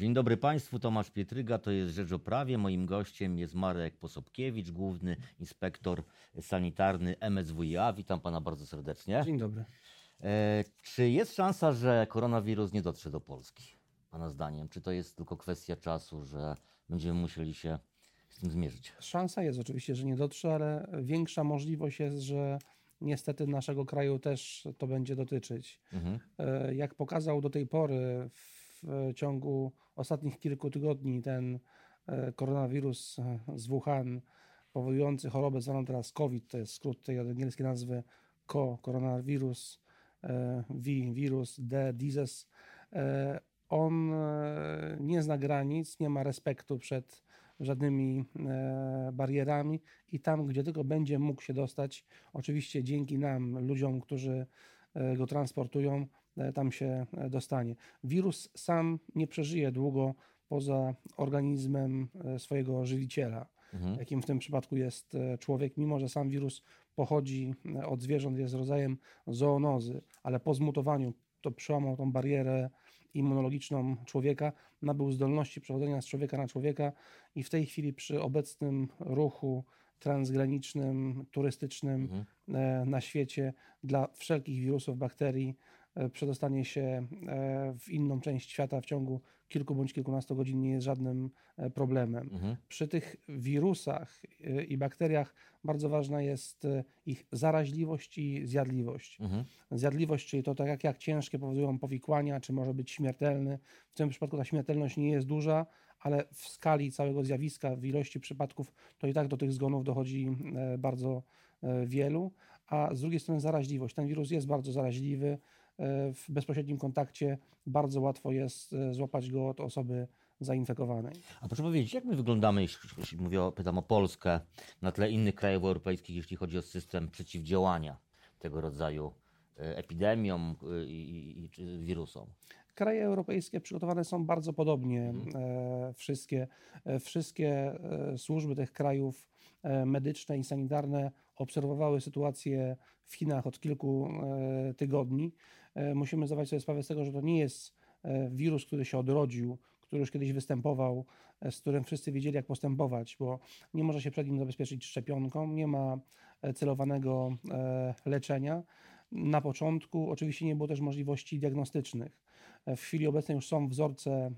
Dzień dobry Państwu, Tomasz Pietryga, to jest Rzecz o Prawie. Moim gościem jest Marek Posobkiewicz, główny inspektor sanitarny MSWiA. Witam Pana bardzo serdecznie. Dzień dobry. E, czy jest szansa, że koronawirus nie dotrze do Polski? Pana zdaniem? Czy to jest tylko kwestia czasu, że będziemy musieli się z tym zmierzyć? Szansa jest oczywiście, że nie dotrze, ale większa możliwość jest, że niestety naszego kraju też to będzie dotyczyć. E, Jak pokazał do tej pory w ciągu ostatnich kilku tygodni ten e, koronawirus e, z Wuhan powodujący chorobę zwaną teraz COVID, to jest skrót tej angielskiej nazwy CO, koronawirus, e, V, wirus, D, disease, e, on e, nie zna granic, nie ma respektu przed żadnymi e, barierami i tam, gdzie tylko będzie mógł się dostać, oczywiście dzięki nam, ludziom, którzy e, go transportują, e, tam się e, dostanie. Wirus sam nie przeżyje długo poza organizmem e, swojego żywiciela, jakim w tym przypadku jest e, człowiek, mimo że sam wirus pochodzi e, od zwierząt, jest rodzajem zoonozy, ale po zmutowaniu to przełamał tą barierę immunologiczną człowieka, nabył zdolności przechodzenia z człowieka na człowieka i w tej chwili przy obecnym ruchu transgranicznym, turystycznym e, na świecie dla wszelkich wirusów, bakterii przedostanie się e, w inną część świata w ciągu kilku bądź kilkunastu godzin nie jest żadnym e, problemem. Przy tych wirusach e, i bakteriach bardzo ważna jest e, ich zaraźliwość i zjadliwość. Zjadliwość, czyli to tak jak, jak ciężkie powodują powikłania, czy może być śmiertelny. W tym przypadku ta śmiertelność nie jest duża, ale w skali całego zjawiska, w ilości przypadków, to i tak do tych zgonów dochodzi e, bardzo e, wielu. A z drugiej strony zaraźliwość. Ten wirus jest bardzo zaraźliwy. E, W bezpośrednim kontakcie bardzo łatwo jest e, złapać go od osoby zainfekowanej. A proszę powiedzieć, jak my wyglądamy, jeśli, jeśli mówię, o- pytam o Polskę, na tle innych krajów europejskich, jeśli chodzi o system przeciwdziałania tego rodzaju e, epidemiom i, i, i wirusom? Kraje europejskie przygotowane są bardzo podobnie. E, wszystkie, wszystkie służby tych krajów medyczne i sanitarne obserwowały sytuację w Chinach od kilku tygodni. E, musimy zdawać sobie sprawę z tego, że to nie jest e, wirus, który się odrodził, który już kiedyś występował, e, z którym wszyscy wiedzieli, jak postępować, bo nie może się przed nim zabezpieczyć szczepionką, nie ma celowanego leczenia. Na początku oczywiście nie było też możliwości diagnostycznych. W chwili obecnej już są wzorce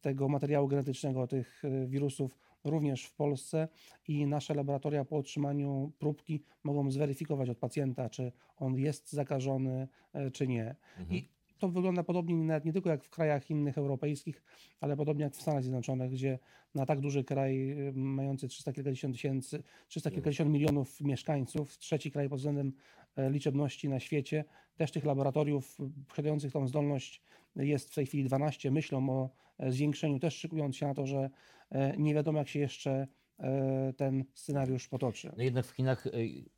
tego materiału genetycznego, tych wirusów również w Polsce i nasze laboratoria po otrzymaniu próbki mogą zweryfikować od pacjenta, czy on jest zakażony, e, czy nie. I to wygląda podobnie nawet nie tylko jak w krajach innych europejskich, ale podobnie jak w Stanach Zjednoczonych, gdzie na tak duży kraj y, mający 300 kilkadziesiąt tysięcy, 300 kilkadziesiąt milionów mieszkańców, trzeci kraj pod względem e, liczebności na świecie, też tych laboratoriów posiadających tą zdolność jest w tej chwili 12. Myślą o e, zwiększeniu, też szykując się na to, że e, nie wiadomo jak się jeszcze e, ten scenariusz potoczy. No jednak w Chinach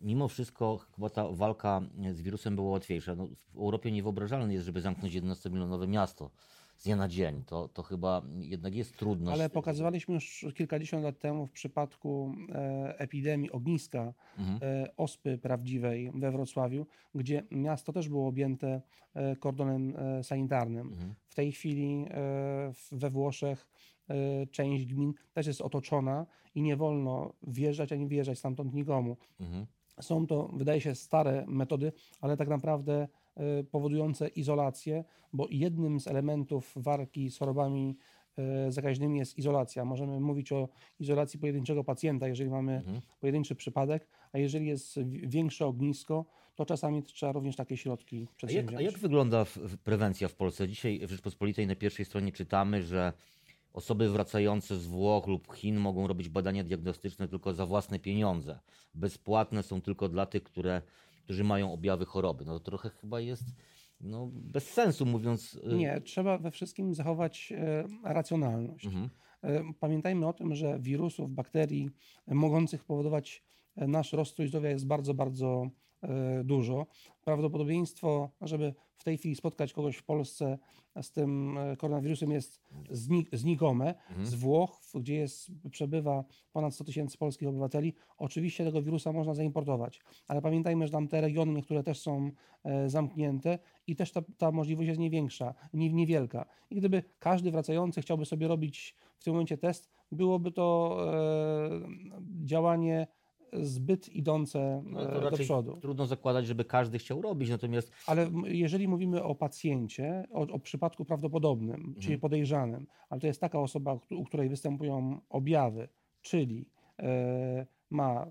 mimo wszystko chyba ta walka z wirusem była łatwiejsza. No, w Europie niewyobrażalne jest, żeby zamknąć 11-milionowe miasto z dnia na dzień. To, to chyba jednak jest trudność. Ale pokazywaliśmy już kilkadziesiąt lat temu w przypadku e, epidemii ogniska e, ospy prawdziwej we Wrocławiu, gdzie miasto też było objęte e, kordonem sanitarnym. W tej chwili we Włoszech część gmin też jest otoczona i nie wolno wjeżdżać ani wyjeżdżać stamtąd nikomu. Są to, wydaje się, stare metody, ale tak naprawdę powodujące izolację, bo jednym z elementów walki z chorobami e, zakaźnymi jest izolacja. Możemy mówić o izolacji pojedynczego pacjenta, jeżeli mamy pojedynczy przypadek, a jeżeli jest wi- większe ognisko, to czasami trzeba również takie środki A jak, przedsięwziąć. a jak wygląda prewencja w Polsce? Dzisiaj w Rzeczpospolitej na pierwszej stronie czytamy, że osoby wracające z Włoch lub Chin mogą robić badania diagnostyczne tylko za własne pieniądze. Bezpłatne są tylko dla tych, które, którzy mają objawy choroby. No to trochę chyba jest no, bez sensu mówiąc. y, Nie, trzeba we wszystkim zachować e, racjonalność. E, Pamiętajmy o tym, że wirusów, bakterii mogących powodować e, nasz rozstrój zdrowia jest bardzo, bardzo dużo. Prawdopodobieństwo, żeby w tej chwili spotkać kogoś w Polsce z tym e, koronawirusem jest znik znikome. Mhm. Z Włoch, gdzie jest, przebywa ponad 100 tysięcy polskich obywateli, oczywiście tego wirusa można zaimportować, ale pamiętajmy, że tam te regiony niektóre też są e, zamknięte i też ta, ta możliwość jest niewiększa, nie, niewielka. I gdyby każdy wracający chciałby sobie robić w tym momencie test, byłoby to e, działanie zbyt idące no e, do przodu. Trudno zakładać, żeby każdy chciał robić, natomiast. Ale jeżeli mówimy o pacjencie, o, o przypadku prawdopodobnym, mhm. czyli podejrzanym, ale to jest taka osoba, u której występują objawy, czyli e, ma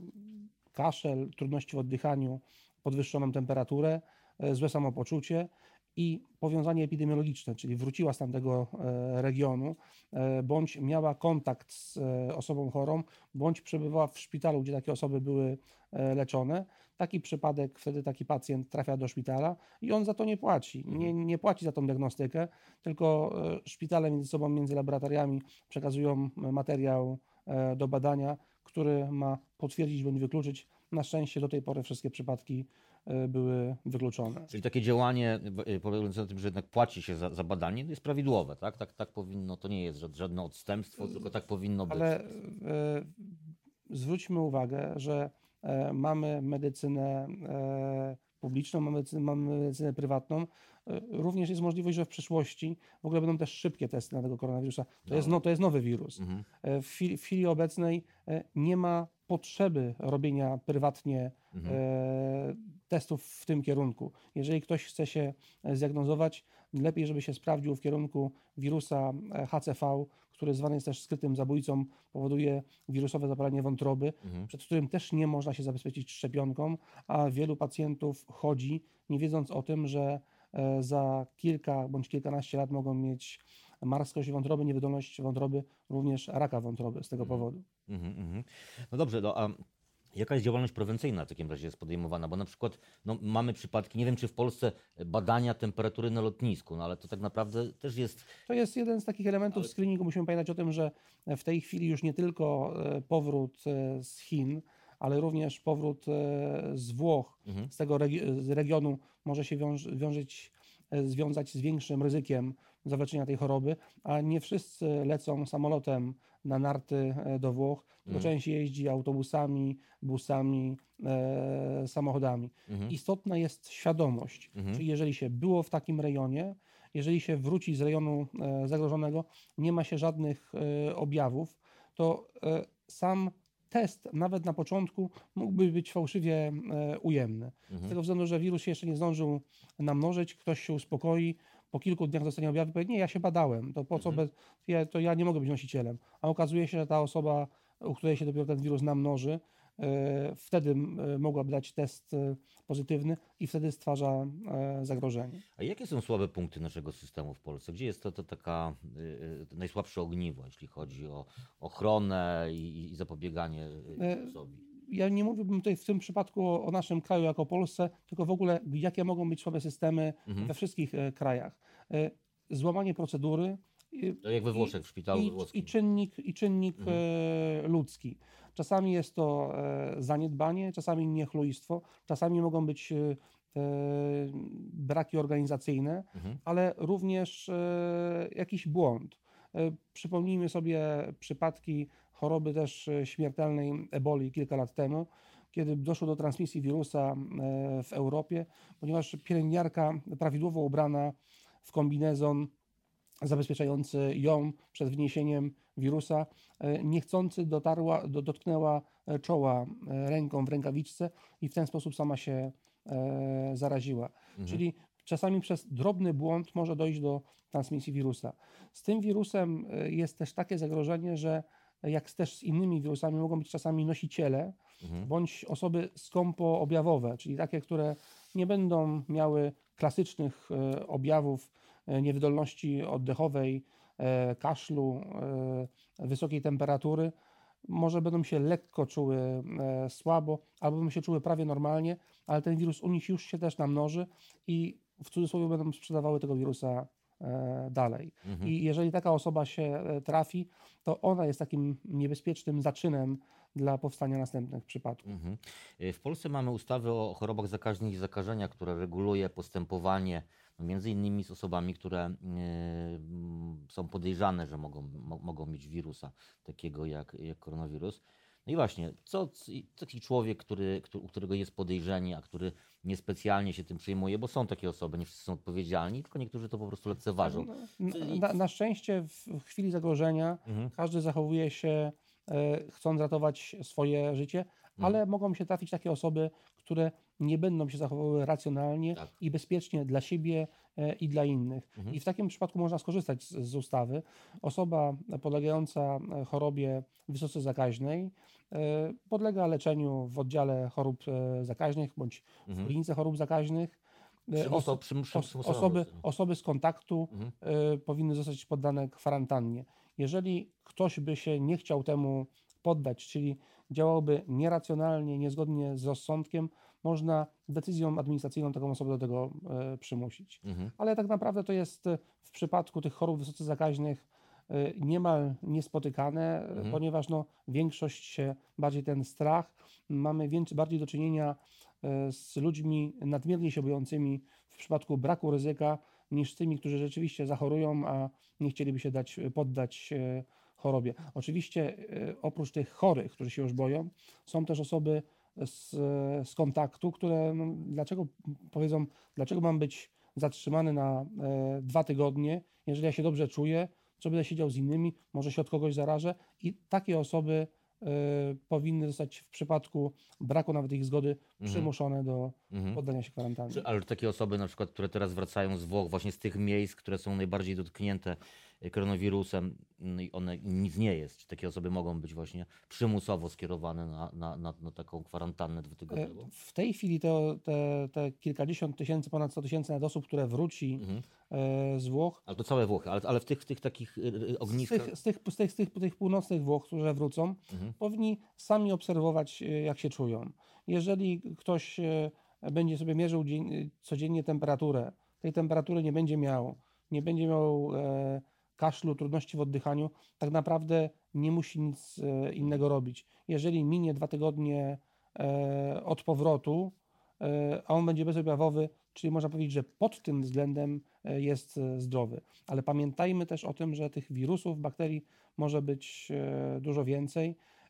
kaszel, trudności w oddychaniu, podwyższoną temperaturę, e, złe samopoczucie, i powiązanie epidemiologiczne, czyli wróciła z tamtego e, regionu, e, bądź miała kontakt z e, osobą chorą, bądź przebywała w szpitalu, gdzie takie osoby były leczone. Taki przypadek, wtedy taki pacjent trafia do szpitala i on za to nie płaci. Nie, mhm. nie płaci za tą diagnostykę, tylko szpitale między sobą, między laboratoriami przekazują materiał do badania, który ma potwierdzić bądź wykluczyć. Na szczęście do tej pory wszystkie przypadki były wykluczone. Czyli takie działanie e, polegające na tym, że jednak płaci się za, za badanie, jest prawidłowe, tak? tak? Tak powinno, to nie jest żadne odstępstwo, tylko tak powinno być. Ale e, zwróćmy uwagę, że e, mamy medycynę e, publiczną, mamy medycynę, mamy medycynę prywatną. E, również jest możliwość, że w przyszłości w ogóle będą też szybkie testy na tego koronawirusa. To, no. jest, no, to jest nowy wirus. Mhm. W, chwili, w chwili obecnej nie ma potrzeby robienia prywatnie mhm. E, testów w tym kierunku. Jeżeli ktoś chce się zdiagnozować, lepiej, żeby się sprawdził w kierunku wirusa e, HCV, który zwany jest też skrytym zabójcą, powoduje wirusowe zapalenie wątroby, mhm. przed którym też nie można się zabezpieczyć szczepionką, a wielu pacjentów chodzi, nie wiedząc o tym, że e, za kilka bądź kilkanaście lat mogą mieć marskość wątroby, niewydolność wątroby, również raka wątroby z tego mhm. powodu. Mhm, mhm. No dobrze, no, a Jaka jest działalność prewencyjna w takim razie jest podejmowana? Bo na przykład no, mamy przypadki, nie wiem czy w Polsce badania temperatury na lotnisku, no ale to tak naprawdę też jest. To jest jeden z takich elementów ale... screeningu. Musimy pamiętać o tym, że w tej chwili już nie tylko e, powrót e, z Chin, ale również powrót e, z Włoch, mhm. z tego regi- z regionu może się wiąż- wiążeć, związać z większym ryzykiem zawleczenia tej choroby, a nie wszyscy lecą samolotem na narty e, do Włoch, tylko mhm. część jeździ autobusami, busami, e, samochodami. Mhm. Istotna jest świadomość, mhm. czyli jeżeli się było w takim rejonie, jeżeli się wróci z rejonu e, zagrożonego, nie ma się żadnych e, objawów, to e, sam test nawet na początku mógłby być fałszywie e, ujemny. Z tego względu, że wirus się jeszcze nie zdążył namnożyć, ktoś się uspokoi, po kilku dniach dostanie objawy, powie, nie, ja się badałem, to po co, mhm. bez, ja, to ja nie mogę być nosicielem. A okazuje się, że ta osoba, u której się dopiero ten wirus namnoży, e, wtedy e, mogłaby dać test e, pozytywny i wtedy stwarza zagrożenie. A jakie są słabe punkty naszego systemu w Polsce? Gdzie jest to, to taka to najsłabsze ogniwo, jeśli chodzi o ochronę i, i zapobieganie sobie? Ja nie mówiłbym tutaj w tym przypadku o, o, naszym kraju jako Polsce, tylko w ogóle jakie mogą być słabe systemy mhm. we wszystkich e, krajach. E, złamanie procedury. Jak we Włoszech, w szpitalu i, I czynnik, i czynnik mhm. e, ludzki. Czasami jest to e, zaniedbanie, czasami niechlujstwo, czasami mogą być e, braki organizacyjne, mhm. ale również jakiś błąd. Przypomnijmy sobie przypadki choroby też e, śmiertelnej eboli kilka lat temu, kiedy doszło do transmisji wirusa e, w Europie, ponieważ pielęgniarka prawidłowo ubrana w kombinezon zabezpieczający ją przed wniesieniem wirusa, e, niechcący dotarła, do, dotknęła czoła ręką w rękawiczce i w ten sposób sama się zaraziła. Mhm. Czyli czasami przez drobny błąd może dojść do transmisji wirusa. Z tym wirusem jest też takie zagrożenie, że jak też z innymi wirusami, mogą być czasami nosiciele mhm. bądź osoby skąpo-objawowe, czyli takie, które nie będą miały klasycznych e, objawów e, niewydolności oddechowej, kaszlu, wysokiej temperatury. Może będą się lekko czuły słabo, albo będą się czuły prawie normalnie, ale ten wirus u nich już się też namnoży i w cudzysłowie będą sprzedawały tego wirusa E, dalej. Mhm. I jeżeli taka osoba się e, trafi, to ona jest takim niebezpiecznym zaczynem dla powstania następnych przypadków. Mhm. E, w Polsce mamy ustawę o chorobach zakaźnych i zakażenia, która reguluje postępowanie no między innymi z osobami, które są podejrzane, że mogą, mogą mieć wirusa takiego jak, jak koronawirus. No i właśnie, co taki człowiek, który, który, u którego jest podejrzenie, a który niespecjalnie się tym przejmuje, bo są takie osoby, nie wszyscy są odpowiedzialni, tylko niektórzy to po prostu lekceważą. No, na, na szczęście w chwili zagrożenia mhm. każdy zachowuje się e, chcąc ratować swoje życie, mhm. ale mogą się trafić takie osoby, które nie będą się zachowywały racjonalnie tak. i bezpiecznie dla siebie e, i dla innych. Mhm. I w takim przypadku można skorzystać z, z ustawy. Osoba podlegająca e, chorobie wysoce zakaźnej e, podlega leczeniu w oddziale chorób zakaźnych bądź mhm. w klinice chorób zakaźnych. Oso osoby, osoby z kontaktu mhm. powinny zostać poddane kwarantannie. Jeżeli ktoś by się nie chciał temu poddać, czyli działałby nieracjonalnie, niezgodnie z rozsądkiem, można decyzją administracyjną taką osobę do tego e, przymusić. Mhm. Ale tak naprawdę to jest e, w przypadku tych chorób wysoce zakaźnych e, niemal niespotykane, mhm. ponieważ no, większość się, bardziej ten strach, mamy więcej, bardziej do czynienia z ludźmi nadmiernie się bojącymi w przypadku braku ryzyka, niż tymi, którzy rzeczywiście zachorują, a nie chcieliby się dać, poddać chorobie. Oczywiście oprócz tych chorych, którzy się już boją, są też osoby z, z kontaktu, które no, dlaczego powiedzą, dlaczego mam być zatrzymany na e, dwa tygodnie, jeżeli ja się dobrze czuję, co będę siedział z innymi, może się od kogoś zarażę i takie osoby e, powinny zostać w przypadku braku nawet ich zgody. Przymuszone do mhm. poddania się kwarantannie. Ale takie osoby na przykład, które teraz wracają z Włoch, właśnie z tych miejsc, które są najbardziej dotknięte koronawirusem no i one nic nie jest. Czy takie osoby mogą być właśnie przymusowo skierowane na, na, na, na taką kwarantannę dwutygodniową? E, w tej chwili to, te, te kilkadziesiąt tysięcy, ponad 100 tysięcy osób, które wróci mhm. E, z Włoch. Ale to całe Włochy, ale, ale w tych, tych takich e, ogniskach... Z tych, z tych, z tych, z tych, tych północnych Włoch, które wrócą, mhm. powinni sami obserwować, jak się czują. Jeżeli ktoś będzie sobie mierzył dzień, codziennie temperaturę, tej temperatury nie będzie miał, nie będzie miał e, kaszlu, trudności w oddychaniu, tak naprawdę nie musi nic e, innego robić. Jeżeli minie dwa tygodnie e, od powrotu, e, a on będzie bezobjawowy, czyli można powiedzieć, że pod tym względem jest zdrowy. Ale pamiętajmy też o tym, że tych wirusów, bakterii może być dużo więcej E,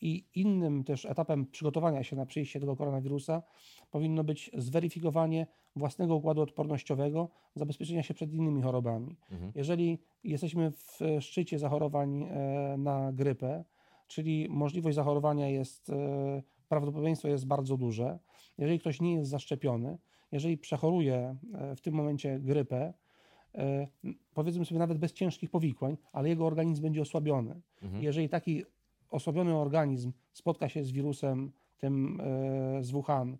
I innym też etapem przygotowania się na przyjście tego koronawirusa powinno być zweryfikowanie własnego układu odpornościowego, zabezpieczenia się przed innymi chorobami. Mhm. Jeżeli jesteśmy w szczycie zachorowań e, na grypę, czyli możliwość zachorowania jest, e, prawdopodobieństwo jest bardzo duże, jeżeli ktoś nie jest zaszczepiony, jeżeli przechoruje w tym momencie grypę, powiedzmy sobie nawet bez ciężkich powikłań, ale jego organizm będzie osłabiony. Mhm. Jeżeli taki osłabiony organizm spotka się z wirusem tym e, z Wuhan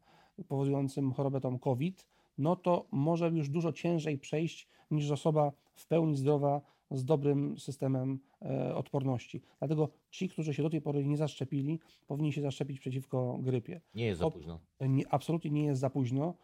powodującym chorobę tą COVID, no to może już dużo ciężej przejść niż osoba w pełni zdrowa z dobrym systemem e, odporności. Dlatego ci, którzy się do tej pory nie zaszczepili, powinni się zaszczepić przeciwko grypie. Nie jest za późno. Nie, absolutnie nie jest za późno.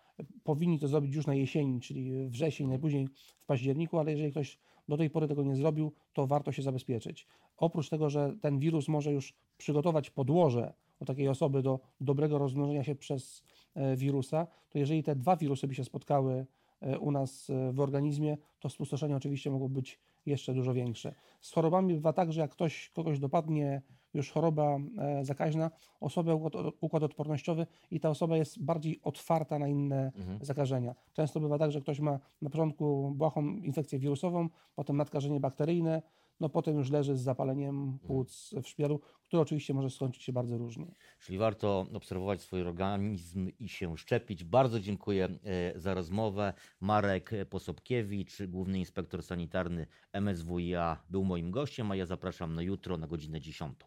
Powinni to zrobić już na jesieni, czyli wrzesień, najpóźniej w październiku, ale jeżeli ktoś do tej pory tego nie zrobił, to warto się zabezpieczyć. Oprócz tego, że ten wirus może już przygotować podłoże u takiej osoby do dobrego rozmnożenia się przez e, wirusa, to jeżeli te dwa wirusy by się spotkały e, u nas e, w organizmie, to spustoszenie oczywiście mogło być jeszcze dużo większe. Z chorobami bywa tak, że jak ktoś kogoś dopadnie już choroba zakaźna, osobę układ odpornościowy i ta osoba jest bardziej otwarta na inne mhm. zakażenia. Często bywa tak, że ktoś ma na początku błahą infekcję wirusową, potem nadkażenie bakteryjne, no potem już leży z zapaleniem mhm. płuc w szpitalu, które oczywiście może skończyć się bardzo różnie. Czyli warto obserwować swój organizm i się szczepić. Bardzo dziękuję e, za rozmowę. Marek Posobkiewicz, główny inspektor sanitarny MSWiA był moim gościem, a ja zapraszam na jutro na godzinę 10.